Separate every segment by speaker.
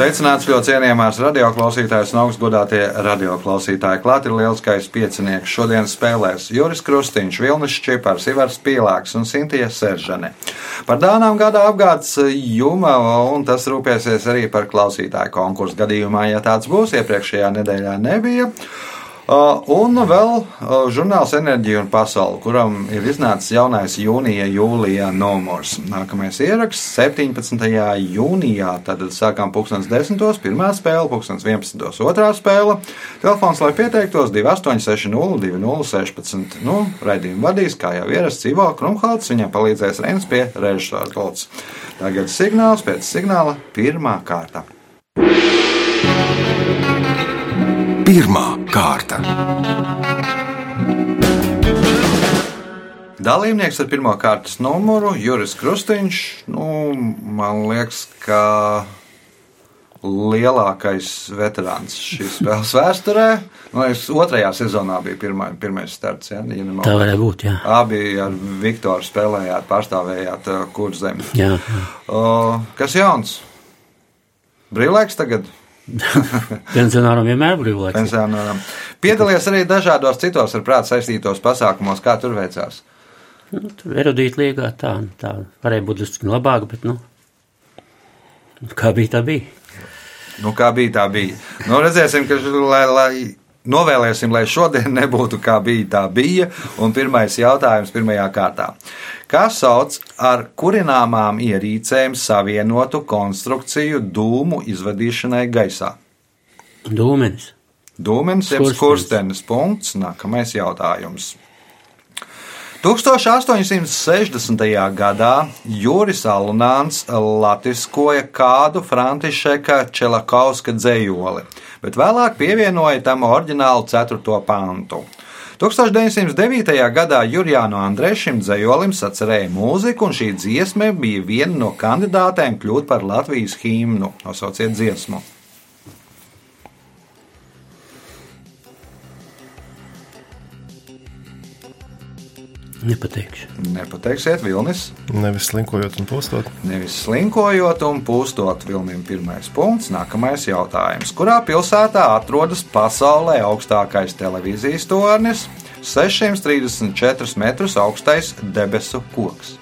Speaker 1: Sveicināts ļoti cienījamās radioklausītājas un augstgadātie radioklausītāji. Klāt ir lielskais piecinieks. Šodien spēlēs Juris Krustīņš, Vilnis Čipars, Ivars Pīlāks un Sintija Seržane. Par dānām gada apgādes juma, un tas rūpēsies arī par klausītāju konkursu gadījumā, ja tāds būs. Iepriekšējā nedēļā nebija. Uh, un vēl uh, žurnāls Enerģija un Pasaule, kuram ir iznācis jaunais jūnija, jūlijā numurs. Nākamais ieraksts 17. jūnijā. Tad sākām 2010. pirmā spēle, 2011. otrā spēle. Telefons, lai pieteiktos 2860, 2016. Nu, raidījumu vadīs, kā jau ierasts, Ivo Krumhalds. Viņam palīdzēs Reins pie režisora Kolts. Tagad signāls pēc signāla pirmā kārta.
Speaker 2: Pirmā kārta.
Speaker 1: Dalībnieks ar pirmā kārtas numuru Juris Krustīņš. Nu, man liekas, ka lielākais veterāns šīs spēles vēsturē. Nu, es otrajā sezonā bija pirmā, pirmais starts. Ja, ja
Speaker 3: Tā varētu būt. Jā.
Speaker 1: Abi ar Viktoru spēlējāt, pārstāvējāt uh, kurzemi.
Speaker 3: Jā, jā.
Speaker 1: Uh, kas jauns? Brīvlaiks tagad?
Speaker 3: Pensionāram vienmēr brīvlaiks.
Speaker 1: Pensionāram. Piedalījies arī dažādos citos ar prātu saistītos pasākumos, kā tur veicās.
Speaker 3: Nu, tur erudīt liegā tā, tā varēja būt drusku labāk, bet, nu, kā bija, tā bija.
Speaker 1: Nu, kā bija, tā bija. Nu, redzēsim, ka, lai, lai novēlēsim, lai šodien nebūtu kā bija, tā bija. Un pirmais jautājums pirmajā kārtā. Kā sauc ar kurināmām ierīcēm savienotu konstrukciju dūmu izvadīšanai gaisā?
Speaker 3: Dūmenis.
Speaker 1: Dūmenis, jeb
Speaker 3: Skurstenis.
Speaker 1: Punkts. Nākamais jautājums. 1860. gadā Juris Alunāns latiskoja kādu Františeka Čelakauska dzējoli, bet vēlāk pievienoja tam oriģinālu 4. pantu. 1909. gadā Jurijānu Andrešim dzējolim sacerēja mūziku, un šī dziesma bija viena no kandidātēm kļūt par Latvijas himnu. Nosauciet dziesmu.
Speaker 3: Nepateikšu.
Speaker 1: Nepateiksiet, Vilnis.
Speaker 4: Nevis slinkojot un postot.
Speaker 1: Nevis slinkojot un pūstot vilnim pirmais punkts. Nākamais jautājums. Kurā pilsētā atrodas pasaulē augstākais televīzijas tornis? 634 metrus augstais debesu koks.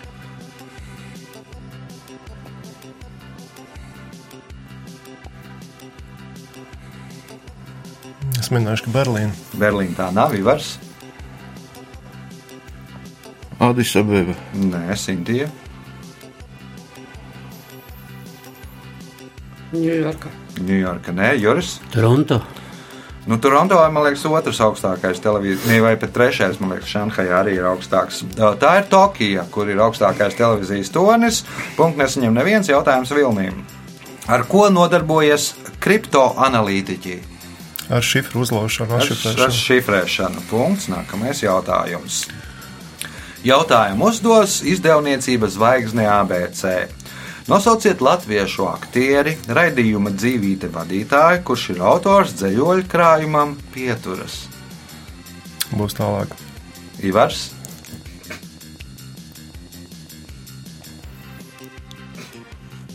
Speaker 4: Es minēšu, ka Berlīna.
Speaker 1: Berlīna tā nav Ivars.
Speaker 5: Adis Abeba.
Speaker 1: Nē, Sintija.
Speaker 6: Ņujorka.
Speaker 1: Ņujorka, nē, Juris.
Speaker 3: Toronto.
Speaker 1: Nu, Toronto, man liekas, otrs augstākais televīzijas, vai pat trešais, man liekas, Šanhajā arī ir augstāks. Tā ir Tokija, kur ir augstākais televīzijas tonis. Punkts nesaņem neviens jautājums Vilnīm. Ar ko nodarbojas kriptoanalītiķi?
Speaker 4: Ar šifru uzlaušanu,
Speaker 1: Ar
Speaker 4: atšifrēšanu.
Speaker 1: šifrēšanu. Punkts. Nākamais jautājums. Jautājumu uzdos izdevniecības zvaigzne ABC. Nosauciet latviešu aktieri, raidījuma dzīvīte vadītāju, kurš ir autors dzeļoļu krājumam Pieturas.
Speaker 4: Būs tālāk.
Speaker 1: Ivars,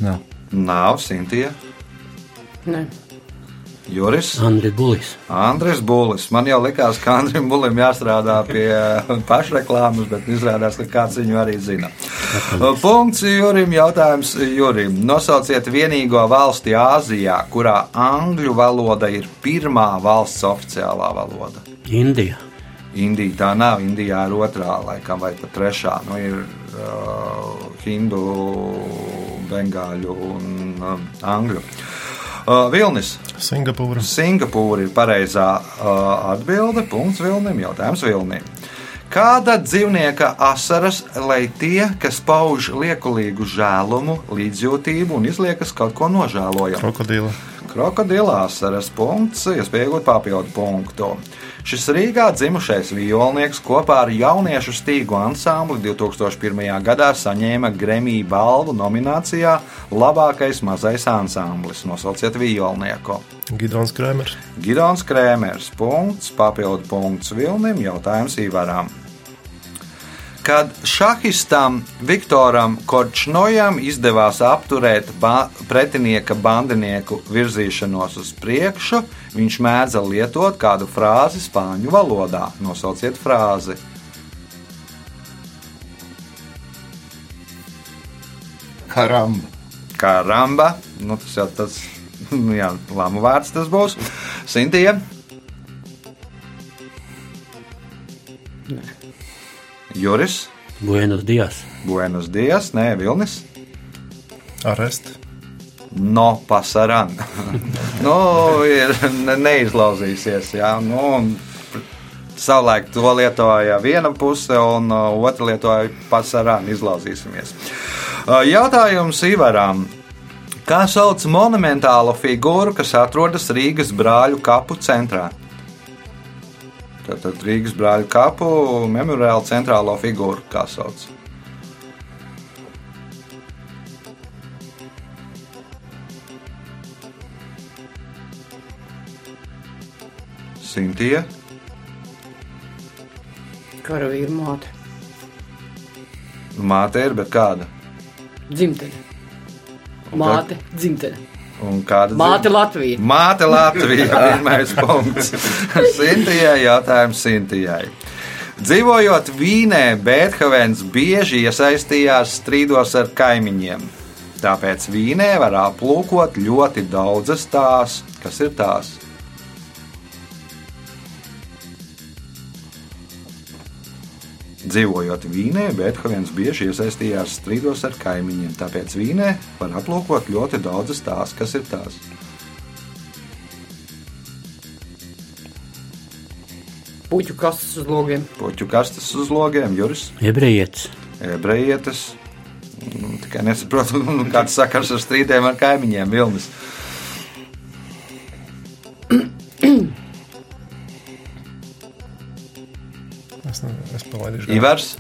Speaker 5: Nav.
Speaker 1: Nav, Sintīja,
Speaker 6: Nē.
Speaker 1: Juris.
Speaker 3: Andris Bulis.
Speaker 1: Andris Bulis. Man jau likās, ka Andrim Bulim jāstrādā pie pašreklāmas, bet izrādās, ka kāds viņu arī zina. Punkts Jurim. Jautājums Jurim. Nosauciet vienīgo valsti Āzijā, kurā angļu valoda ir pirmā valsts oficiālā valoda.
Speaker 3: Indija.
Speaker 1: Indija tā nav. Indijā ir otrā, laikam, vai pat trešā. Nu, ir uh, hindu, bengāļu un uh, angļu. Uh, Vilnis.
Speaker 4: Singapūra.
Speaker 1: Singapūra ir pareizā uh, atbilde. Punkts Vilnim. Jautājums Vilnim. Kāda dzīvnieka asaras, lai tie, kas pauž liekulīgu žēlumu, līdzjūtību un izliekas kaut ko nožēlojamu?
Speaker 4: Krokodila.
Speaker 1: Krokodila asaras punkts, iespēja iegūt papildu punktu. Šis Rīgā dzimušais violnieks kopā ar jauniešu stīgu ansambli 2001. gadā saņēma Gremija balvu nominācijā Labākais mazais ansamblis. Nosauciet violnieku.
Speaker 4: Gidons Krēmers.
Speaker 1: Gidons Krēmers. Punkts, papildu punkts Vilnim, jautājums Ivaram. Kad šahistam Viktoram Korčnojam izdevās apturēt ba pretinieka bandinieku virzīšanos uz priekšu, viņš mēdza lietot kādu frāzi spāņu valodā. Nosauciet frāzi.
Speaker 5: Karamba.
Speaker 1: Karamba, nu, tas jau tas nu, jā, lama vārds tas būs. Sintija. Juris,
Speaker 3: Buenos dias.
Speaker 1: Buenos Dias, nē, Vilnis.
Speaker 4: Arest.
Speaker 1: No pasaran. nu, ir ne- neizlauzīsies. Jā, nu, Savulaik to lietoja viena puse, un uh, otra lietoja pasaran. Izlauzīsimies. Uh, Jautājums Ivaram. Kā sauc monumentālo figūru, kas atrodas Rīgas brāļu kapu centrā? Tātad Rīgas brāļu kapu memoriāla centrālo figūru, kā sauc. Sintīja,
Speaker 6: Karavīra māte.
Speaker 1: māte ir, bet kāda?
Speaker 6: Dzimtene. Māte, dzimtene.
Speaker 1: Un kāda
Speaker 6: Māte
Speaker 1: dzim-
Speaker 6: Latvija.
Speaker 1: Māte Latvija. Pirmais punkts. Sintijai jautājums Sintijai. Dzīvojot Vīnē, Bēthovens bieži iesaistījās strīdos ar kaimiņiem. Tāpēc Vīnē var aplūkot ļoti daudzas tās, kas ir tās. Dzīvojot Vīnē, Bēthovens bieži iesaistījās strīdos ar kaimiņiem. Tāpēc Vīnē var aplūkot ļoti daudzas tās, kas ir tās.
Speaker 6: Puķu kastes uz logiem.
Speaker 1: Puķu kastes uz logiem, Juris,
Speaker 3: Ebrejietis.
Speaker 1: ebrejietis. Nu, tikai nesaprotu, nu, kāds sakars ar strīdiem ar kaimiņiem, Vilnis. Ivars,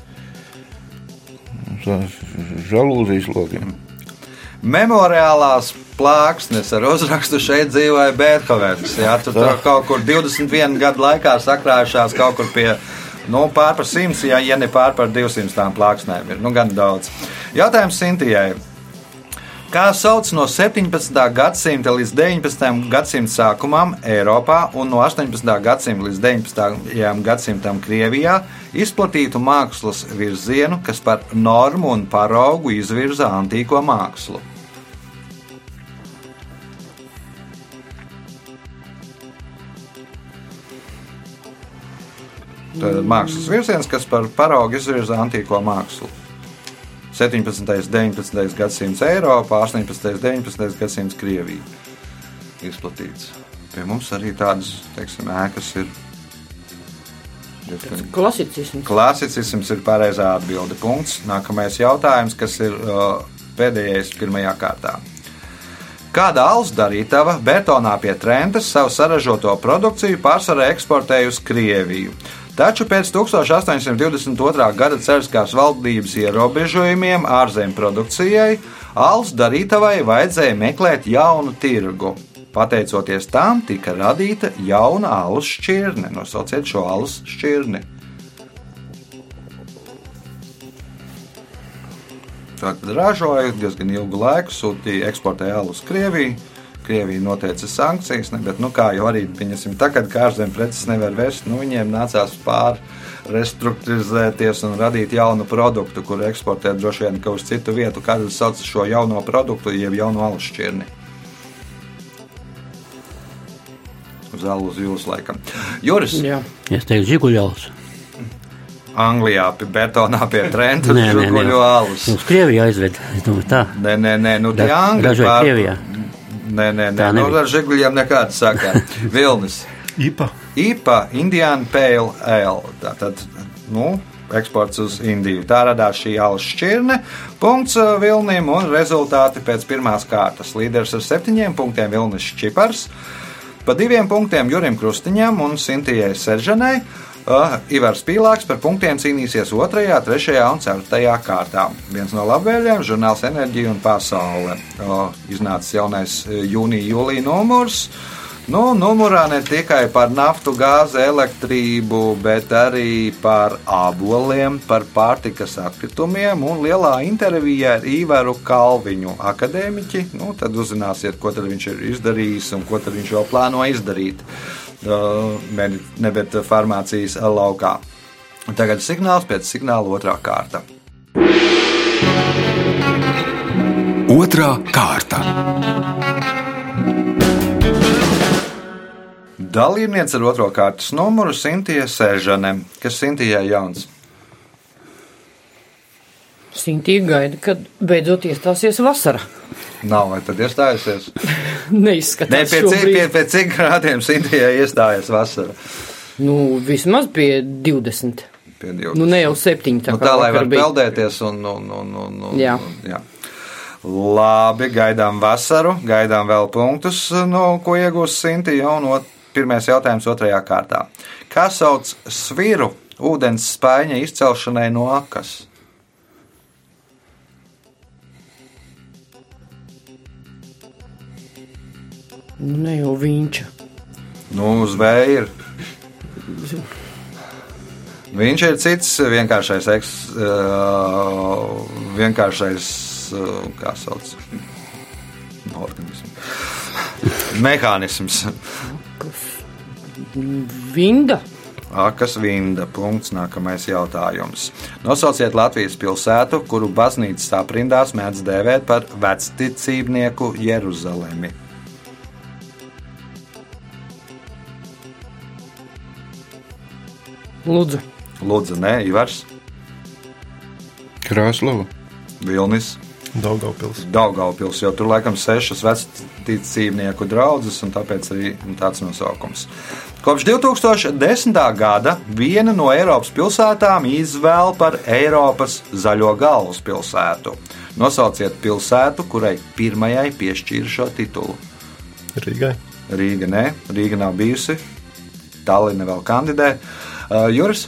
Speaker 5: Žalūzijas logiem.
Speaker 1: memoriālās plāksnes ar uzrakstu šeit dzīvoja Bēthovens. Jā, tur, tur kaut kur 21 gadu laikā sakrājušās kaut kur pie. Nu, pār par 100, ja, ja ne pār par 200 tām plāksnēm ir. Nu, gan daudz. Jautājums Sintijai. Kā sauc no 17. gadsimta līdz 19. gadsimta sākumam Eiropā un no 18. gadsimta līdz 19. gadsimtam Krievijā izplatītu mākslas virzienu, kas par normu un paraugu izvirza antīko mākslu? Ir mākslas virziens, kas par paraugu izvirza antīko mākslu. 17. un 19. gadsimts Eiropā, 18. un 19. gadsimts Krievijā izplatīts. Pie mums arī tādas teiksim, ēkas ir. diezgan-
Speaker 6: Klasicisms.
Speaker 1: Klasicisms ir pareizā atbilde. Punkts. Nākamais jautājums, kas ir uh, pēdējais pirmajā kārtā. Kāda alus darītava betonā pie Trentes savu saražoto produkciju pārsvarā eksportēja uz Krieviju? Taču pēc 1822. gada cariskās valdības ierobežojumiem ārzemju produkcijai alus darītavai vajadzēja meklēt jaunu tirgu. Pateicoties tam, tika radīta jauna alus šķirne. Nosauciet šo alus šķirni. Tātad ražoja diezgan ilgu laiku, sūtīja, eksportēja alu uz Krieviju. Krievija noteica sankcijas, ne, bet, nu, kā jau arī pieņemsim, tagad, kad ārzemju preces nevar vest, nu, viņiem nācās pārrestruktūrizēties un radīt jaunu produktu, kuru eksportēt droši vien ka uz citu vietu. Kādu sauc šo jauno produktu, jeb jauno alu šķirni? Uz alu uz jūras laikam. Juris,
Speaker 6: Jā.
Speaker 3: Es teiktu, žiguļaus.
Speaker 1: Anglijā pie betonā pie Trenta
Speaker 3: Nē, nē, nē.
Speaker 1: alus.
Speaker 3: Uz Krieviju aizved. Es domāju, tā.
Speaker 1: Nē, nē, nē, nu tie angļi pār-. Nē, nē, nē. Nu,
Speaker 3: nebija.
Speaker 1: ar žiguļiem nekāda sakā. Vilnis.
Speaker 4: IPA.
Speaker 1: IPA, Indian Pale Ale. Tātad, nu, eksports uz Indiju. Tā radās šī alus šķirne. Punkts uh, Vilnim un rezultāti pēc pirmās kārtas. Līderis ar septiņiem punktiem Vilnis Čipars. Pa diviem punktiem Jurim Krustiņam un Sintijai Seržanai. Uh, Ivars Pīlāks par punktiem cīnīsies 2, 3 un 4 kārtā. Viens no labvēlējiem - žurnāls Enerģija un Pasaule. Uh, iznācis jaunais jūnija-jūlija numurs. Nu, numurā ne tikai par naftu, gāzi, elektrību, bet arī par aboliem, par pārtikas atkritumiem un lielā intervijā ar Īvaru Kalviņu, akadēmiķi. Nu, tad uzzināsiet, ko viņš ir izdarījis un ko viņš vēl plāno izdarīt. Uh, ne, bet farmācijas laukā. Tagad signāls pēc signāla otrā kārta.
Speaker 2: Otra kārta.
Speaker 1: Dalībniece ar otro kārtas numuru Sintīja Sēžane, kas Sintījai jauns.
Speaker 6: Sintīja gaida, kad beidzot iestāsies vasara.
Speaker 1: Nav, vai tad iestājusies?
Speaker 6: Neizskatās,
Speaker 1: Nē, pēc,
Speaker 6: šobrīd.
Speaker 1: pie, pēc cik grādiem Sintījai iestājas vasara?
Speaker 6: Nu, vismaz pie 20.
Speaker 1: Pie 20.
Speaker 6: Nu, ne jau 7. Tā,
Speaker 1: Nu, tā lai var
Speaker 6: bija.
Speaker 1: peldēties un. un, un, un, un
Speaker 6: Jā.
Speaker 1: un, jā. Labi, gaidām vasaru, gaidām vēl punktus, no ko iegūs Sintīja. Un ot, pirmais jautājums otrajā kārtā. Kā sauc sviru ūdens spaiņa izcelšanai no akas?
Speaker 6: Ne jau viņš.
Speaker 1: Nu, uz vēja ir. Viņš ir cits vienkāršais, eks, uh, vienkāršais uh, kā sauc, organisms. Mehānisms.
Speaker 6: Vinda.
Speaker 1: Akas vinda. Punkts. Nākamais jautājums. Nosauciet Latvijas pilsētu, kuru baznīcas aprindās mēdz dēvēt par vecticībnieku Jeruzalemi.
Speaker 6: Lūdzu.
Speaker 1: Lūdzu, nē, Ivars,
Speaker 5: Krāslava.
Speaker 1: Vilnis.
Speaker 4: Daugaupils.
Speaker 1: Daugaupils, jo tur laikam sešas vecticībnieku draugas, un tāpēc arī tāds nosaukums. Kopš 2010. gada viena no Eiropas pilsētām izvēl par Eiropas zaļo galvaspilsētu. Nosauciet pilsētu, kurai pirmajai piešķīra šo titulu.
Speaker 4: Rīgai.
Speaker 1: Rīga nē, Rīga nav bijusi. Tallina vēl kandidē. Uh, Juris,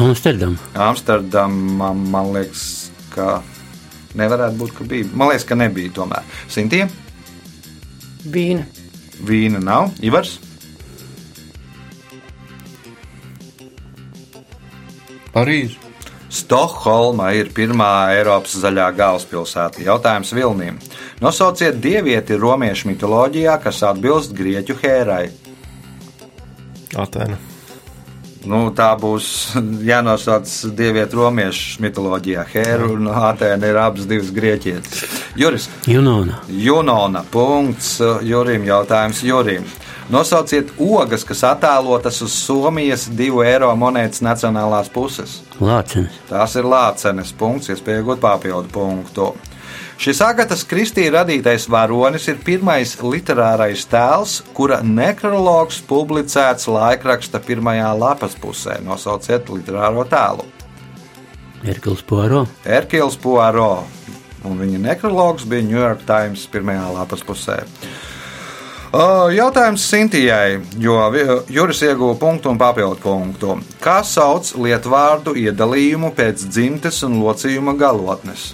Speaker 3: Amsterdam.
Speaker 1: Amsterdamā man liekas, ka nevarētu būt, ka bija. Man liekas, ka nebija tomēr. Sintiem,
Speaker 6: Vīna.
Speaker 1: vīna nav. Ivars,
Speaker 5: Parīze.
Speaker 1: Stokholma ir pirmā Eiropas zaļā galvaspilsēta. Jautājums Vilniem. Nosauciet dievieti romiešu mitoloģijā, kas atbilst grieķu hērai.
Speaker 4: Atēna.
Speaker 1: Nu, tā būs jānosauc dievieti romiešu mitoloģijā. Hēra un Atēna ir abas divas grieķietes. Juris,
Speaker 3: Junona.
Speaker 1: Junona. Punkts Jurim. Jautājums Jurim. Nosauciet ogas, kas attēlotas uz Somijas divu eiro monētas nacionālās puses.
Speaker 3: Lācenes.
Speaker 1: Tās ir lācenes punkts, iespēja iegūt papildu punktu. Šis Agatas Kristīna radītais varonis ir pirmais literārais tēls, kura nekrologs publicēts laikraksta pirmajā lapas pusē. Nosauciet literāro tēlu.
Speaker 3: Erkils Poro.
Speaker 1: Erkils Poirot. Un viņa nekrologs bija New York Times pirmajā lapas pusē. Jautājums Sintijai, jo Juris ieguva punktu un papildu punktu. Kā sauc lietvārdu iedalījumu pēc dzimtes un locījuma galotnes?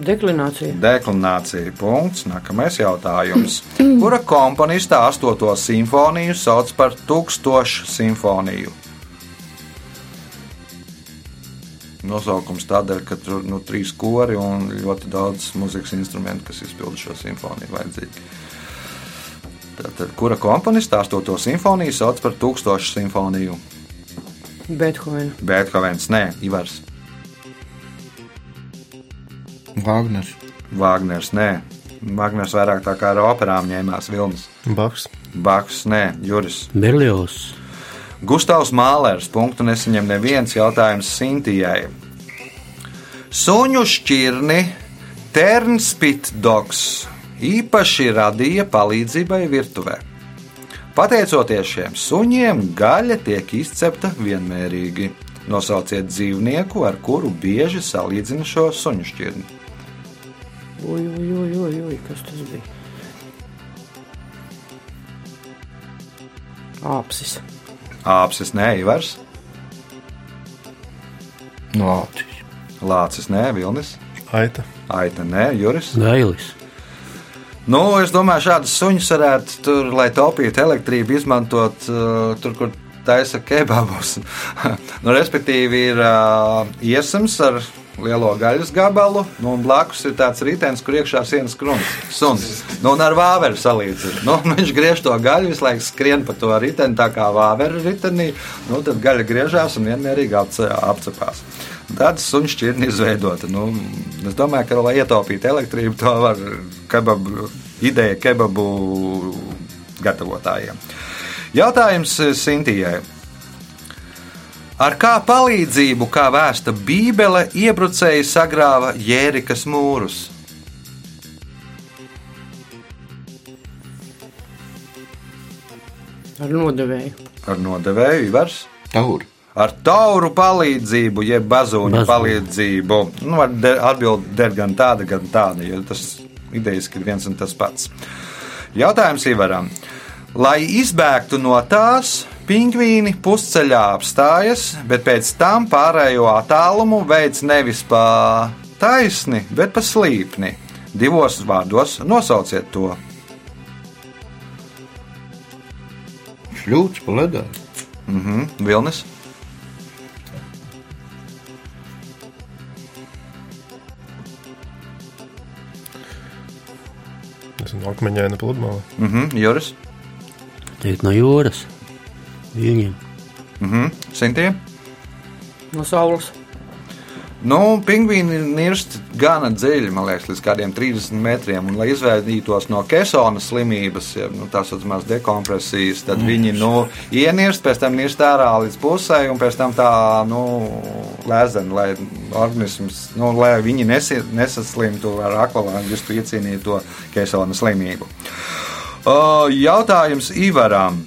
Speaker 6: Deklinācija.
Speaker 1: Deklinācija. Punkts. Nākamais jautājums. Kura komponista 8. simfoniju sauc par tūkstošu simfoniju? Nosaukums tādēļ, ka tur ir nu, trīs kori un ļoti daudz mūzikas instrumentu, kas izpilda šo simfoniju. Vajadzīgi. Tātad, kura komponista 8. simfoniju sauc par tūkstošu simfoniju?
Speaker 6: Bethovena.
Speaker 1: Beethovens, nē, Ivars,
Speaker 5: Vāgners.
Speaker 1: Vāgners, nē. Vāgners vairāk tā kā ar operām ņēmās Vilnis.
Speaker 4: Baks.
Speaker 1: Baks, nē, Juris.
Speaker 3: Berlios.
Speaker 1: Gustavs Mālērs. Punktu nesaņem neviens jautājums Sintijai. Suņu šķirni Ternspitdogs īpaši radīja palīdzībai virtuvē. Pateicoties šiem suņiem, gaļa tiek izcepta vienmērīgi. Nosauciet dzīvnieku, ar kuru bieži salīdzina šo suņu šķirni.
Speaker 6: Ui, ui, ui, ui, ui, kas tas bija? Āpsis.
Speaker 1: Āpsis, nē, Ivars,
Speaker 5: Lācis.
Speaker 1: Lācis, nē, Vilnis,
Speaker 4: Aita.
Speaker 1: Aita, nē, Juris.
Speaker 3: Gailis.
Speaker 1: Nu, es domāju, šādas suņas varētu tur, lai taupītu elektrību, izmantot uh, tur, kur taisa kebabus. nu, respektīvi, ir uh, iesams ar lielo gaļas gabalu, nu, un blakus ir tāds ritenis, kur iekšā sienas kruns. Suns. Nu, un ar vāveru salīdzinu. Nu, viņš griež to gaļu, visu laiku skrien pa to riteni, tā kā vāveru ritenī. Nu, tad gaļa griežās un vienmērīgi apce- apcepās. Tāda suņa šķirne izveidota. Nu, es domāju, ka, lai ietaupītu elektrību, to var kebabu, ideja kebabu gatavotājiem. Jautājums Sintijai. Ar kā palīdzību, kā vēsta Bībele, iebrucēji sagrāva Jērikas mūrus?
Speaker 6: Ar nodevēju.
Speaker 1: Ar nodevēju Ivars.
Speaker 5: Tauri.
Speaker 1: Ar tauru palīdzību, jeb bazūņu palīdzību. Nu, var de- atbildēt gan tāda, gan tāda, jo tas idejiski ir viens un tas pats. Jautājums Ivaram. Lai izbēgtu no tās, pingvīni pusceļā apstājas, bet pēc tam pārējo attālumu veids nevis pa taisni, bet pa slīpni. Divos vārdos nosauciet to.
Speaker 5: Šļūts pa ledā.
Speaker 1: Mhm, Vilnis.
Speaker 4: Tas ir akmeņaina pludmale.
Speaker 1: Mhm, Juris.
Speaker 3: Teikt no jūras. Viņiem.
Speaker 1: Mhm, Sintie.
Speaker 6: No saules.
Speaker 1: Nu, pingvīni nirst gana dziļi, man liekas, līdz kādiem 30 metriem. Un, lai izvairītos no kesona slimības, ja, nu, tā saucamās dekompresijas, tad viņi nu, ienirst, pēc tam nirst ārā līdz pusē, un pēc tam tā nu, lēzena, lai organisms, nu, lai viņi nesi, nesaslimtu ar akvalāņu, visu iecīnīto kesona slimību. O, jautājums Ivaram.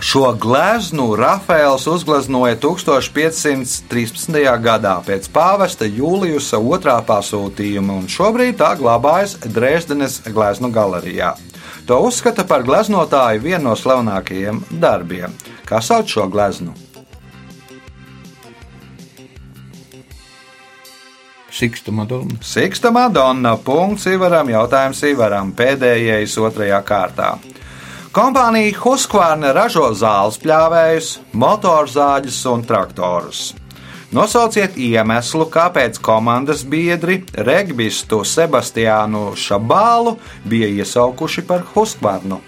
Speaker 1: Šo gleznu Rafaels uzgleznoja 1513. gadā pēc pāvesta Jūlijusa otrā pasūtījuma, un šobrīd tā glabājas Dresdenes gleznu galerijā. To uzskata par gleznotāju vienu no slavenākajiem darbiem. Kā sauc šo gleznu?
Speaker 5: Siksta Madonna.
Speaker 1: Siksta Madonna. Punkts Ivaram. Jautājums Ivaram. Pēdējais otrajā kārtā. Kompānija Husqvarna ražo zāles pļāvējus, motorzāģus un traktorus. Nosauciet iemeslu, kāpēc komandas biedri regbistu Sebastiānu Šabālu bija iesaukuši par Husqvarnu.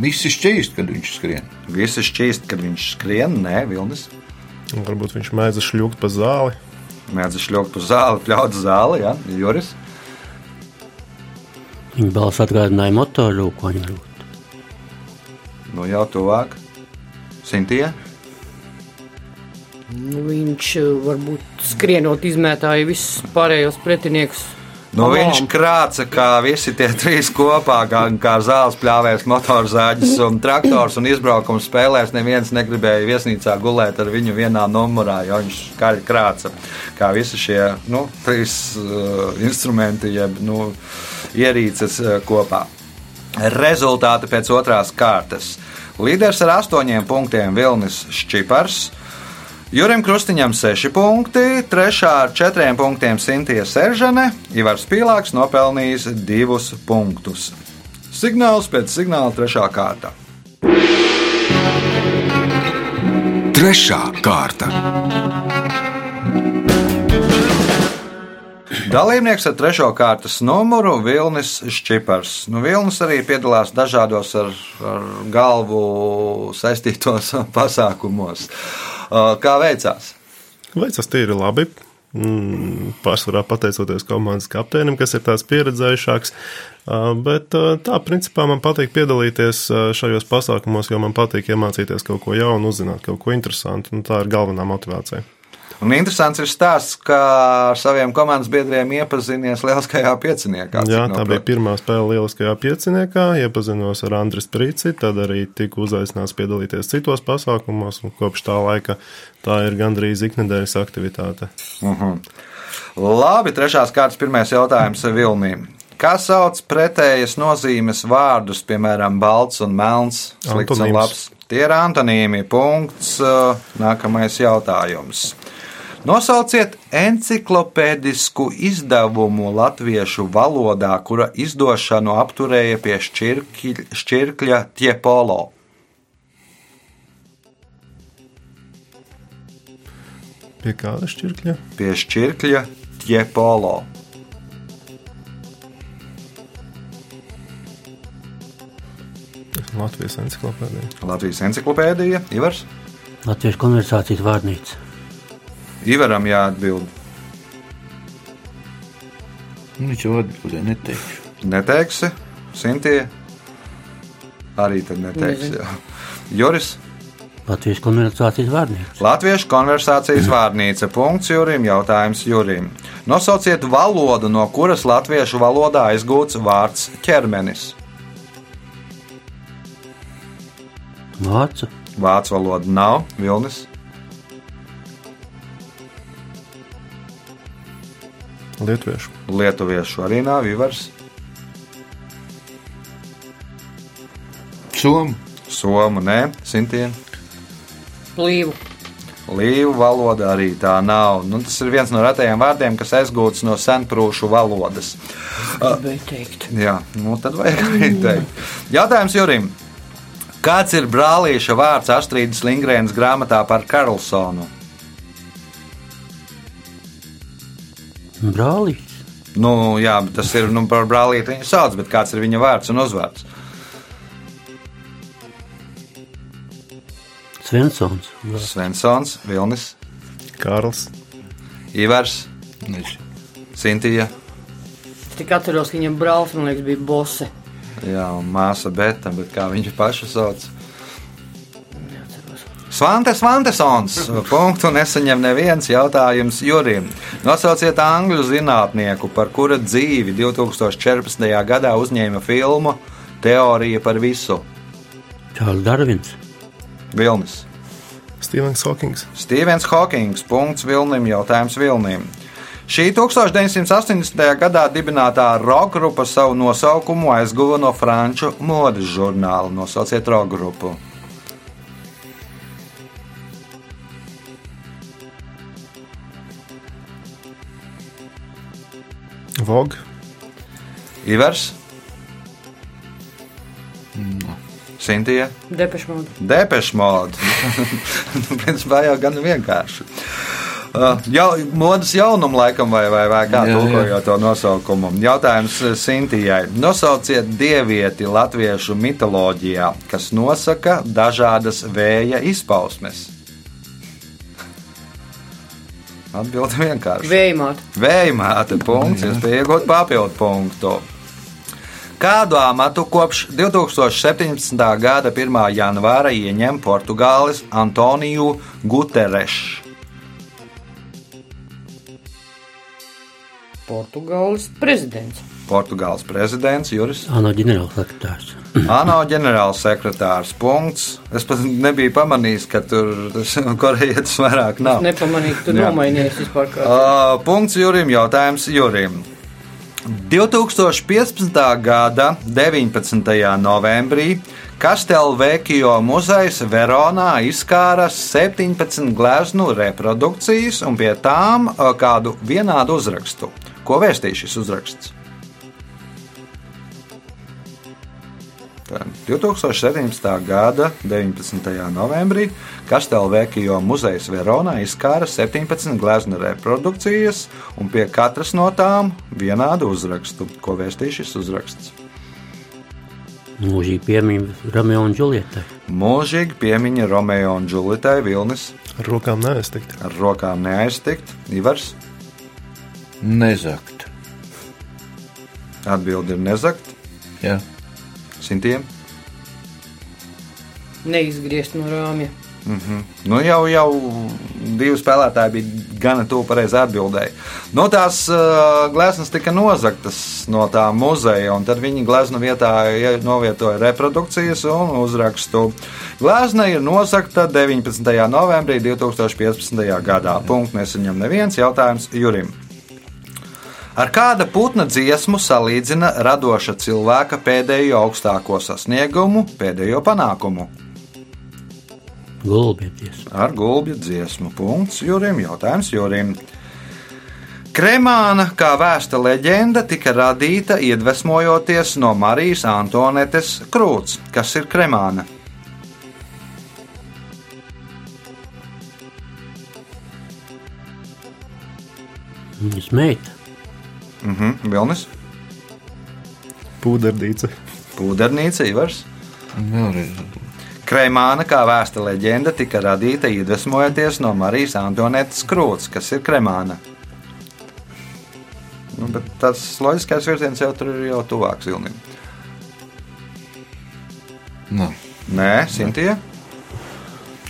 Speaker 5: Visi šķīst, kad viņš skrien.
Speaker 1: Visi šķīst, ka viņš skrien, nē, Vilnis.
Speaker 4: Varbūt viņš mēdz šļūkt pa zāli.
Speaker 1: Mēdz šļaukt uz zāli, pļaut zāli, ja? Juris.
Speaker 3: Viņa balss atgādināja motoru rūkoņu. varbūt.
Speaker 1: Nu jau tuvāk. Sintie.
Speaker 6: Nu, viņš eh, varbūt skrienot izmētāja visus pārējos pretiniekus.
Speaker 1: Nu,
Speaker 6: pa
Speaker 1: viņš krāca, kā visi tie trīs kopā, kā, kā zāles pļāvējs, motorzāģis un traktors un izbraukuma spēlēs. Neviens negribēja viesnīcā gulēt ar viņu vienā numurā, jo viņš skaļi krāca. Kā visi šie nu, trīs uh, instrumenti, jeb nu, ierīces uh, kopā. Rezultāti pēc otrās kārtas. Līderis ar astoņiem punktiem Vilnis Šķipars. Jurim Krustiņam 6 punkti, 3 ar 4 punktiem Sintīna Seržane, Ivars Pīlāks nopelnījis 2 punktus. Signāls pēc signāla 3 kārta.
Speaker 2: Trešā kārta.
Speaker 1: Dalībnieks ar trešo kārtas numuru Vilnis Šķipars. Nu, Vilnis arī piedalās dažādos ar, ar galvu saistītos pasākumos. Uh, Kā veicās?
Speaker 4: Veicas tīri labi. Mm, Pārsvarā pateicoties komandas kapteinim, kas ir tāds pieredzējušāks. Uh, Bet uh, tā, principā, man patīk piedalīties uh, šajos pasākumos, jo man patīk iemācīties kaut ko jaunu, uzzināt kaut ko interesantu. Un tā ir galvenā motivācija.
Speaker 1: Un interesants ir stāsts, ka ar saviem komandas biedriem iepazinies lieliskajā pieciniekā.
Speaker 4: Jā, tā bija pirmā spēle lieliskajā pieciniekā. Iepazinos ar Andriu Sprīci, tad arī tiku uzaicināts piedalīties citos pasākumos. un Kopš tā laika tā ir gandrīz ikdienas aktivitāte.
Speaker 1: Mhm. Labi, trešās kārtas pirmais jautājums Vilnīm. Kā sauc pretējas nozīmes vārdus, piemēram, balts un melns, slikts un
Speaker 4: Antonīms.
Speaker 1: labs? Tie ir antonīmi. Punkts. Uh, Nākamais jautājums. Nosauciet enciklopēdisku izdevumu latviešu valodā, kura izdošanu apturēja pie šķirkļa, šķirkļa Tiepolo.
Speaker 4: Pie kāda šķirkļa?
Speaker 1: Pie šķirkļa Tiepolo.
Speaker 4: Latvijas encyklopēdija.
Speaker 1: Latvijas encyklopēdija, Ivars.
Speaker 3: Latviešu konversācijas vārnīca.
Speaker 1: Ivaram jāatbild.
Speaker 5: Nu, Viņš jau atbildēja, neteikšu.
Speaker 1: Neteiksi, Sintie. Arī tad neteiksi. Jā. Joris.
Speaker 3: Latviešu konversācijas vārnīca.
Speaker 1: Latviešu konversācijas vārnīca. Punkts Jurim. Jautājums Jurim. Nosauciet valodu, no kuras latviešu valodā aizgūts vārds ķermenis.
Speaker 3: Vācu.
Speaker 1: Vācu valoda nav Vilnis.
Speaker 4: Lietuviešu.
Speaker 1: Lietuviešu arī nav Ivars.
Speaker 5: Somu.
Speaker 1: Somu nē, Sintie.
Speaker 6: Plīvu.
Speaker 1: Līvu valoda arī tā nav. Nu, tas ir viens no retajiem vārdiem, kas aizgūts no senprūšu valodas.
Speaker 6: Teikt.
Speaker 1: Jā, nu tad vajag arī teikt. Jautājums Jurim. Kāds ir brālīša vārds Astrīdas Lingrēnas grāmatā par Karlsonu?
Speaker 3: Brālītis.
Speaker 1: Nu, jā, bet tas ir nu, par brālīti viņa sauc, bet kāds ir viņa vārds un uzvārds?
Speaker 3: Svensons.
Speaker 1: Svensons, Vilnis,
Speaker 4: Kārls.
Speaker 1: Ivars,
Speaker 5: Nezinu.
Speaker 1: Sintija.
Speaker 6: Tik atceros, ka viņam brālis, man liekas, bija bose.
Speaker 1: Jā, un māsa Beta, bet kā viņa paša sauc?
Speaker 6: Neatceros.
Speaker 1: Svante Svantesons. Punktu nesaņem neviens jautājums Jurim. Nosauciet angļu zinātnieku, par kura dzīvi 2014. gadā uzņēma filmu Teorija par visu.
Speaker 3: Čārlis Darvins.
Speaker 1: Vilnis.
Speaker 4: Stevens Hawkings.
Speaker 1: Stevens Hawkings. Punkts Vilnim. Jautājums Vilnim. Šī 1980. gadā dibinātā roka grupa savu nosaukumu aizguva no franču modes žurnāla. Nosauciet roka grupu.
Speaker 4: Vogue.
Speaker 1: Ivers. Sintīja.
Speaker 6: Depešmāda.
Speaker 1: Depešmāda. Principā jau gan vienkārši. Uh, jau, modas jaunumu laikam, vai, vai, vai kā tulkojot to nosaukumu. Jautājums Sintījai. Nosauciet dievieti latviešu mitoloģijā, kas nosaka dažādas vēja izpausmes. Atbilde vienkārši.
Speaker 6: Vējmāta.
Speaker 1: Vējmāte punkts, jūs pieaugat papildu punktu. Kādu amatu kopš 2017. gada 1. janvāra ieņem Portugāles Antoniju Guterres?
Speaker 6: Portugāles prezidents.
Speaker 1: Portugāles prezidents Juris
Speaker 3: ANO ģenerālsekretārs.
Speaker 1: ANO ģenerālsekretārs. Punkts. Es pat nebiju pamanījis, ka tur korejietis vairāk nav.
Speaker 6: Nepamanīju, ka tu
Speaker 1: Jā.
Speaker 6: nomainies vispār kā.
Speaker 1: Uh, punkts Jurim, jautājums Jurim. 2015. gada 19. novembrī Kastelvekio muzejs Veronā izkāra 17 gleznu reprodukcijas un pie tām kādu vienādu uzrakstu. Ko vēstīja šis uzraksts? 2017. gada 19. novembrī Kastelvekio muzejs Veronā izkāra 17 gleznu reprodukcijas un pie katras no tām vienādu uzrakstu. Ko vēstīja šis uzraksts?
Speaker 3: Mūžīgi piemīja Romeo un Džulietai.
Speaker 1: Mūžīgi piemiņa Romeo un Džulitai Vilnis
Speaker 4: Ar rokām neaiztikt.
Speaker 1: ar rokām neaiztikt. Ivars
Speaker 5: Nezakt.
Speaker 1: atbildi ir nezakt.
Speaker 5: Jā.
Speaker 1: Simtiem.
Speaker 6: Neizgriezt no rāmja.
Speaker 1: Nu, jau, jau divi spēlētāji bija gana tuvu pareizi atbildēji. No tās uh, gleznas tika nozagtas no tā muzeja, un tad viņi glezna vietā ie- novietoja reprodukcijas un uzrakstu. Glezna ir nozagta 19. novembrī 2015. gadā. Punkts nesaņem neviens jautājums Jurim. Ar kāda putna dziesmu salīdzina radoša cilvēka pēdējo augstāko sasniegumu, pēdējo panākumu?
Speaker 3: Gulbja dziesma.
Speaker 1: Ar gulbju dziesmu. Punkts Jurim. Jautājums Jurim. Kremāna, kā vēsta leģenda, tika radīta iedvesmojoties no Marijas Antonetes krūts. Kas ir kremāna?
Speaker 3: Viņas meita.
Speaker 1: Mhm, Vilnis,
Speaker 4: Pūderdīce.
Speaker 1: Pūdernīca, Ivars.
Speaker 5: Vēlreiz.
Speaker 1: Kremāna, kā vēsta leģenda, tika radīta iedvesmojoties no Marijas Antonetes krūts. Kas ir kremāna? Nu, bet tas loģiskais virziens jau tur ir jau tuvāks Vilnim.
Speaker 5: Nav.
Speaker 1: Nē, Sintīja.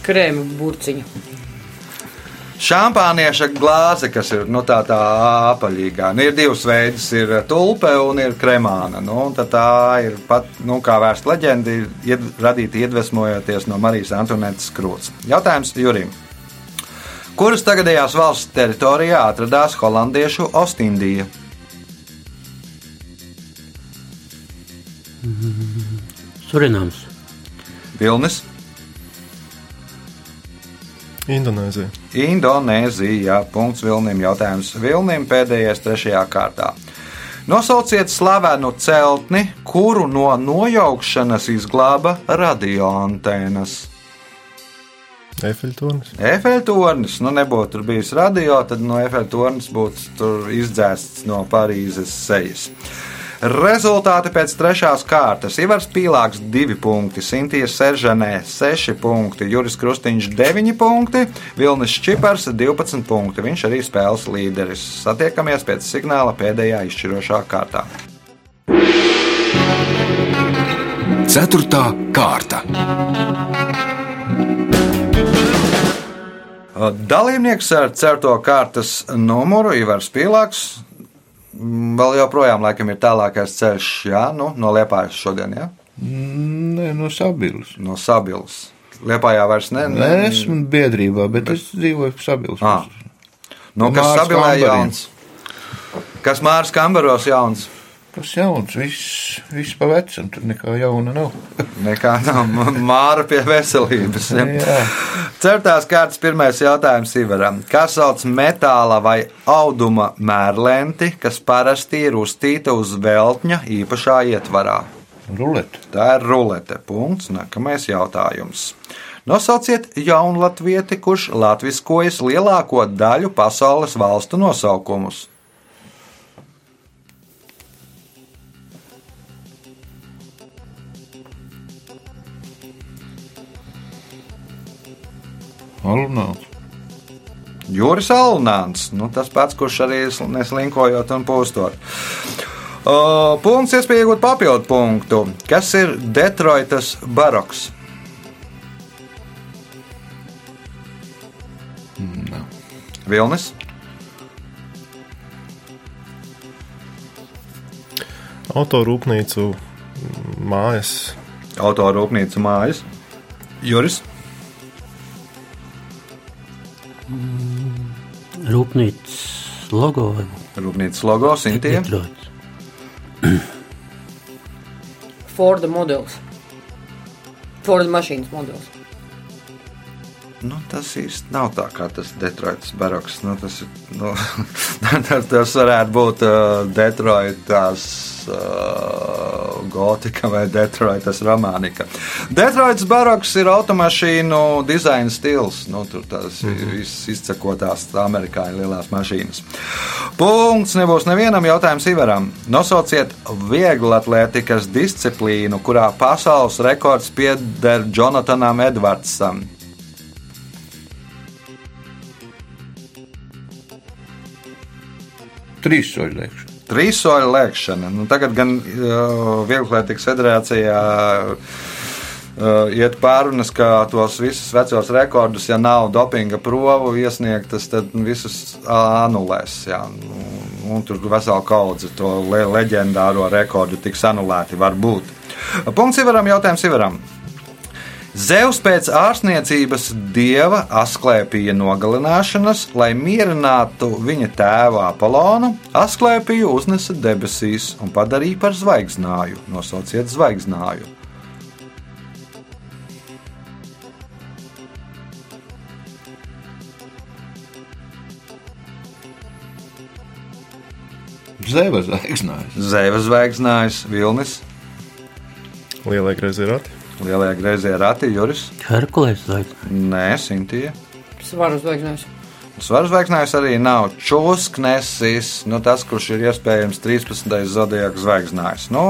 Speaker 6: Krēma burciņa.
Speaker 1: Šampānieša glāze, kas ir nu, tā, tā apaļīgā, nu, ir divas veidas. Ir tulpe un ir kremāna. Nu, un tā ir pat, nu, kā vērsta leģenda, ied, radīta iedvesmojoties no Marijas Antonetes krūts. Jautājums Jurim. Kuras tagadējās valsts teritorijā atradās holandiešu Ostindija?
Speaker 3: Surinams.
Speaker 1: Vilnis,
Speaker 4: Indonēzija.
Speaker 1: Indonēzija. Punkts Vilnim. Jautājums Vilnim pēdējais trešajā kārtā. Nosauciet slavenu celtni, kuru no nojaukšanas izglāba radioantēnas.
Speaker 4: Efeļtornis.
Speaker 1: Efeļtornis, nu nebūtu tur bijis radio, tad no efeļtornis būtu tur izdzēsts no Parīzes sejas. Rezultāti pēc trešās kārtas. Ivars Pīlāks 2 punkti, Sintīna Seržanē 6 punkti, Juris Krustīņš 9 punkti, Vilnis Čipars 12 punkti. Viņš arī spēles līderis. Satiekamies pēc signāla pēdējā izšķirošā kārtā.
Speaker 2: Ceturtā kārta.
Speaker 1: Dalībnieks ar certo kārtas numuru Ivars Pīlāks. Mm, Vēl joprojām laikam ir tālākais ceļš, jā, nu, no Liepājas šodien, jā,
Speaker 5: Nē, no Sabilas.
Speaker 1: no Sabilas. Liepājā vairs ne,
Speaker 5: Nē, esmu biedrībā, bet es dzīvoju Sabilas.
Speaker 1: Ah. Nu, kas Sabilē jauns? Kas Mārs Kambaros jauns?
Speaker 5: Kas jauns, viss, viss pa vecam, tur nekā jauna nav.
Speaker 1: Nekā nav Māra pie veselības. Ja?
Speaker 5: Jā.
Speaker 1: Certās kārtas pirmais jautājums Ivaram. Kā sauc metāla vai auduma mērlenti, kas parasti ir uztīta uz veltņa īpašā ietvarā?
Speaker 5: Rulete.
Speaker 1: Tā ir rulete. Punkts. Nākamais jautājums. Nosauciet jaunu latvieti, kurš latviskojas lielāko daļu pasaules valstu nosaukumus.
Speaker 5: Alunāts.
Speaker 1: Juris Alnāns, nu, tas pats, kurš arī sl- neslinkojot un pūstot. O, punkts, iespēja iegūt papildu punktu. Kas ir Detroitas baroks? Vilnis,
Speaker 4: Autorūpnīcu mm, mājas.
Speaker 1: autorūpnīca mājas. Juris,
Speaker 3: Rūpnīcas logo
Speaker 1: rūpnīcas logo, Sintīna.
Speaker 6: Forda modelis. Forda mašīnas modelis.
Speaker 1: Nu, tas īsti nav tā kā tas Detroitas baroks. Nu, tas, ir, nu, tas, tas varētu būt uh, Detroitas uh, gotika vai Detroitas romānika. Detroitas baroks ir automašīnu dizaina stils. Nu, tur tās mm -hmm. izcekotās amerikāņu lielās mašīnas. Punkts nebūs nevienam jautājumam Ivaram. Nosauciet vieglatlētikas disciplīnu, kurā pasaules rekords pieder Jonatanam Edvardsam.
Speaker 5: Trīs soļu lēkšana.
Speaker 1: Trīs soļu lēkšana. Nu, tagad gan uh, Vieglietīgas federācijā uh, iet pārunas, ka tos visus vecos rekordus, ja nav dopinga provu iesniegtas, tad visus anulēs. Jā. Un, un tur vesela kaudze to le leģendāro rekordu tiks anulēti. Varbūt. Punkts Ivaram, jautājums Ivaram. Zeus pēc ārstniecības dieva Asklēpija nogalināšanas, lai mierinātu viņa tēvu Apolonu, Asklēpiju uznesa debesīs un padarīja par zvaigznāju. Nosauciet zvaigznāju.
Speaker 5: Zēva zvaigznājs.
Speaker 1: Zēva zvaigznājs, Vilnis,
Speaker 4: Lielie greizi rati.
Speaker 1: Lielajā grazē rati, Juris,
Speaker 3: Herkules vai
Speaker 1: Nē, Sintīja.
Speaker 6: Svaru zvaigznājs.
Speaker 1: Svaru zvaigznājs arī nav čūsknesis, nu, tas, kurš ir iespējams 13. zodiaka zvaigznājs. Nu,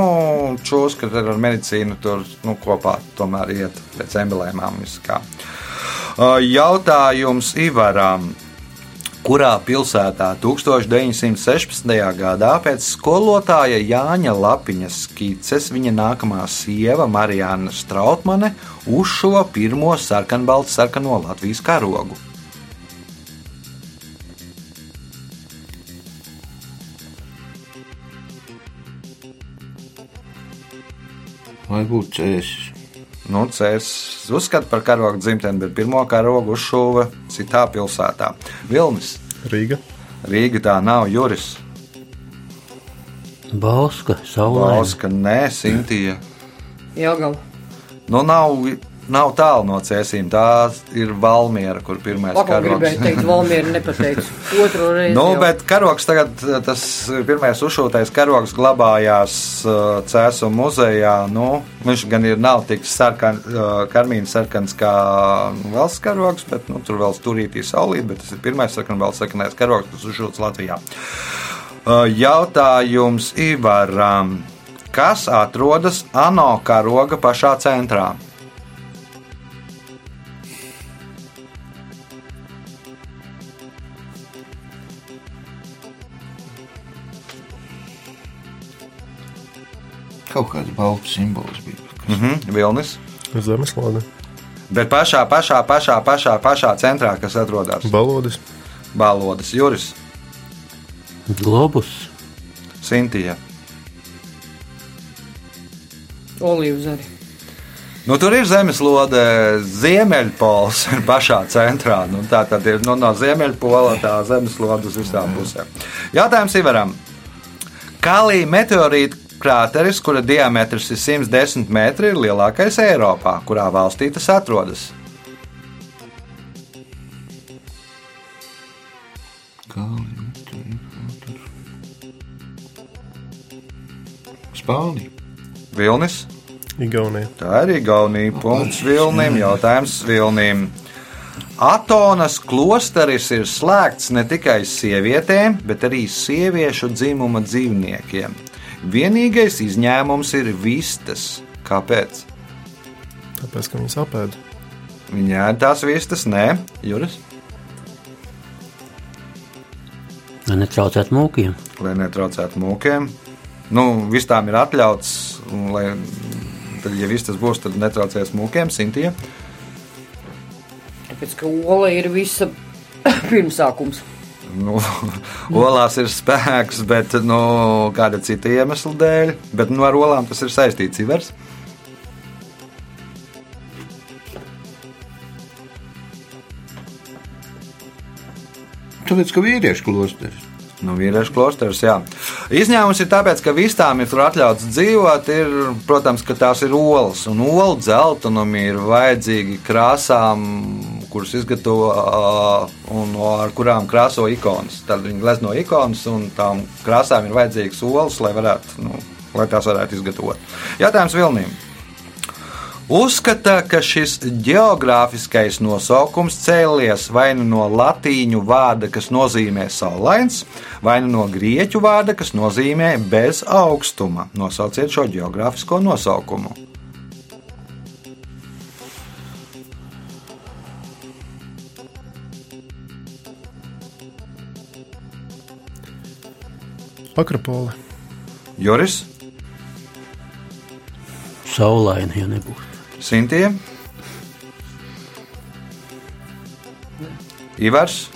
Speaker 1: čūska ar medicīnu tur nu, kopā tomēr iet pēc emblēmām. viskā. Jautājums Ivaram. Kurā pilsētā 1916. gadā pēc skolotāja Jāņa Lapiņa skices viņa nākamā sieva Marijāna Strautmane uzšuva pirmo sarkanbaltu sarkano Latvijas karogu?
Speaker 5: Lai būtu cēsis.
Speaker 1: Nu, Cēlis uzskata par karogu dzimteni, bet pirmo karogu uzšuva citā pilsētā. Vilnis,
Speaker 4: Rīga.
Speaker 1: Rīga tā nav Juris,
Speaker 3: Bauska, Saulē.
Speaker 1: Bauska, nē, Sintīja.
Speaker 6: Jelgava.
Speaker 1: Nu, nav, nav tālu no cēsīm. Tā ir Valmiera, kur pirmais
Speaker 6: Vakar gribēju teikt, Valmiera nepateiks. Otro reizi.
Speaker 1: Nu,
Speaker 6: jau.
Speaker 1: bet karogs tagad, tas pirmais uzšūtais karogs glabājās uh, Cēsu muzejā. Nu, viņš gan ir nav tik sarkan, uh, karmīns sarkans kā valsts karogs, bet nu, tur vēl stūrītī saulīt, bet tas ir pirmais sarkanvalsts sarkanais karogs, kas uzšūts Latvijā. Jautājums Ivaram. Kas atrodas ANO karoga pašā centrā?
Speaker 5: Kaut kāds balts simbols bija.
Speaker 1: Mhm, Vilnis.
Speaker 4: Zemeslāde.
Speaker 1: Bet pašā, pašā, pašā, pašā, pašā centrā, kas atrodas
Speaker 4: Balodis.
Speaker 1: Balodas, Juris,
Speaker 3: Globus.
Speaker 1: Sintīja.
Speaker 6: Olīvu zari.
Speaker 1: Nu, tur ir zemeslode, ziemeļpols ir pašā centrā. Nu, tā tad ir nu, no ziemeļpola tā zemeslode uz visām pusēm. Jautājums Ivaram. Kalija meteorīta krāteris, kura diametrs ir 110 metri, ir lielākais Eiropā. Kurā valstī tas atrodas?
Speaker 5: Spānija.
Speaker 1: Vilnis.
Speaker 4: Igaunija.
Speaker 1: Tā ir Igaunija. Punkts Vilnim. Jautājums Vilnim. Atonas klosteris ir slēgts ne tikai sievietēm, bet arī sieviešu dzimuma dzīvniekiem. Vienīgais izņēmums ir vistas. Kāpēc?
Speaker 4: Tāpēc, ka viņas apēda.
Speaker 1: Viņa ēd tās vistas, nē, Juris,
Speaker 3: Lai netraucētu mūkiem.
Speaker 1: lai netraucētu mūkiem. Nu, vistām ir atļauts, un lai, tad, ja vistas būs, tad netraucēs mūkiem, Sintīja.
Speaker 6: Tāpēc, ka ola ir visa pirmsākums.
Speaker 1: Nu, olās ir spēks, bet nu, kāda cita iemesla dēļ. Bet nu, ar olām tas ir saistīts. Ivers.
Speaker 5: Tāpēc, ka vīriešu klosteris.
Speaker 1: Nu, vīriešu klosteris, jā. Izņēmums ir tāpēc, ka vistām ir tur atļauts dzīvot. Ir, protams, ka tās ir olas. Un olu dzeltenumi ir vajadzīgi krāsām, kuras izgatavo un ar kurām krāso ikonas. Tad viņi glezno ikonas, un tām krāsām ir vajadzīgas olas, lai, varētu, nu, lai tās varētu izgatavot. Jautājums Vilnīm. Uzskata, ka šis geogrāfiskais nosaukums cēlies vai nu no latīņu vārda, kas nozīmē saulains, vai nu no grieķu vārda, kas nozīmē bez augstuma. Nosauciet šo geogrāfisko nosaukumu.
Speaker 4: Akropole.
Speaker 1: Joris,
Speaker 3: Saulaini, ja nebūtu.
Speaker 1: Sintie, Ivars,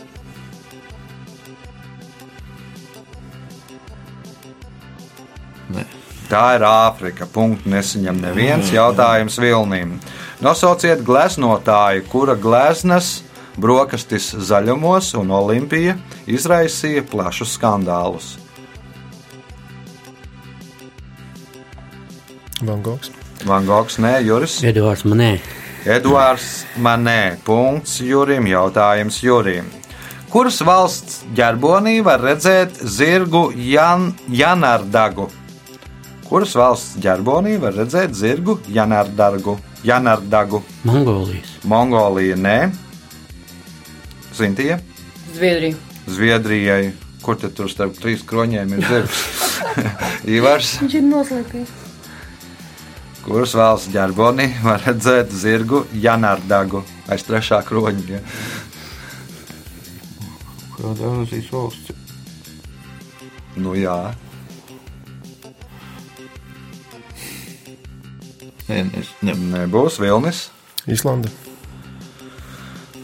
Speaker 5: Nē.
Speaker 1: Tā ir Āfrika. Punktu nesaņem neviens jautājums Vilnīm. Nosauciet gleznotāju, kura gleznas brokastis zaļumos un Olimpija izraisīja plašus skandālus.
Speaker 4: Van Gogs.
Speaker 1: Van Gogs, nē, Juris.
Speaker 3: Edvards Manē.
Speaker 1: Edvards Manē. Punkts Jurim. Jautājums Jurim. Kuras valsts ģerbonī var redzēt zirgu Jan Janardagu? Kuras valsts ģerbonī var redzēt zirgu Janardagu? Janardagu.
Speaker 3: Mongolijas.
Speaker 1: Mongolija nē. Zintija.
Speaker 6: Zviedrija.
Speaker 1: Zviedrijai. Kur tad tur starp trīs kroņiem ir zirgs? Ivars.
Speaker 7: Viņš ir noslēpies.
Speaker 1: Kuras valsts ģerbonī var redzēt zirgu Janardagu aiz trešā kroņa? Ja?
Speaker 5: Kāda Azijas valsts?
Speaker 1: Nu jā.
Speaker 5: Nē, es ne,
Speaker 1: Nebūs Vilnis.
Speaker 4: Īslanda.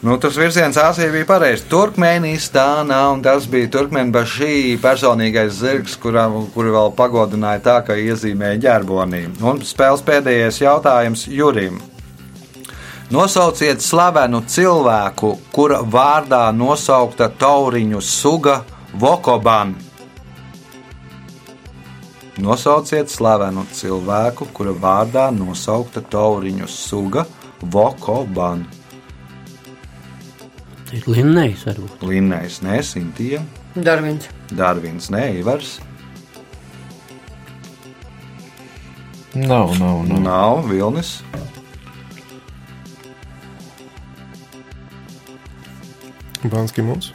Speaker 1: Nu, tas virziens Āzijā bija pareizs. Turkmenistānā, tas bija Turkmenbašī personīgais zirgs, kuru vēl pagodināja tā, ka iezīmēja ģerbonī. Un spēles pēdējais jautājums Jurim. Nosauciet slavenu cilvēku, kura vārdā nosaukta tauriņu suga Vokoban. Nosauciet slavenu cilvēku, kura vārdā nosaukta tauriņu suga Vokoban.
Speaker 3: Ir Linnējs varbūt.
Speaker 1: Linnējs, nē, Sintija,
Speaker 6: Darvins.
Speaker 1: Dārvins, nē, Ivars.
Speaker 5: nav, nav, nav.
Speaker 1: Nav Vilnis.
Speaker 4: Banski mums.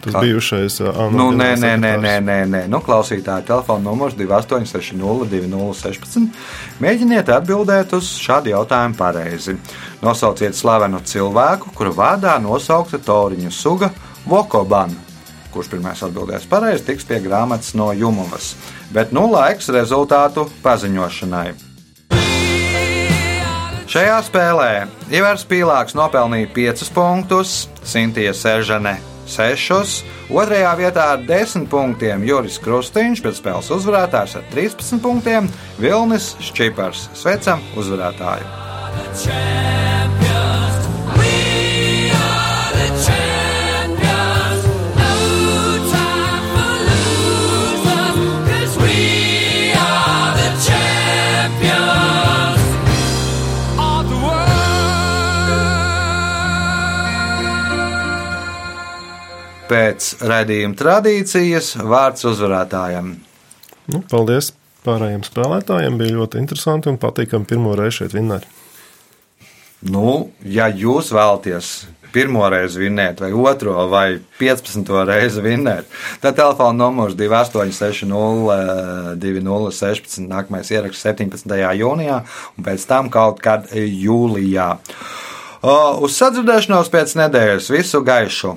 Speaker 4: Tas
Speaker 1: Kā?
Speaker 4: bijušais uh, ANO
Speaker 1: Nu, nē, nē, nē, nē, nē, nē. Nu, klausītāji, telefona numurs 2860, Mēģiniet atbildēt uz šādu jautājumu pareizi. Nosauciet slavenu cilvēku, kura vārdā nosaukta tauriņu suga Vokoban. Kurš pirmais atbildēs pareizi, tiks pie grāmatas no Jumovas. Bet nu laiks rezultātu paziņošanai. Šajā spēlē Ivars Pīlāks nopelnīja 5 punktus, Sintīna Seržane 6, otrajā vietā ar 10 punktiem Juris Krustīņš, bet spēles uzvarētājs ar 13 punktiem Vilnis Čipars. Sveicam uzvarētāju! Pēc raidījuma tradīcijas vārds uzvarētājam.
Speaker 4: Nu, paldies pārējiem spēlētājiem. Bija ļoti interesanti un patīkami pirmo reizi šeit vinnēt.
Speaker 1: Nu, ja jūs vēlaties pirmo reizi vinnēt, vai otro, vai 15. reizi vinnēt, tad telefona numurs 2860, 2016, nākamais ieraksts 17. jūnijā un pēc tam kaut kad jūlijā. Uz sadzirdēšanos pēc nedēļas visu gaišu!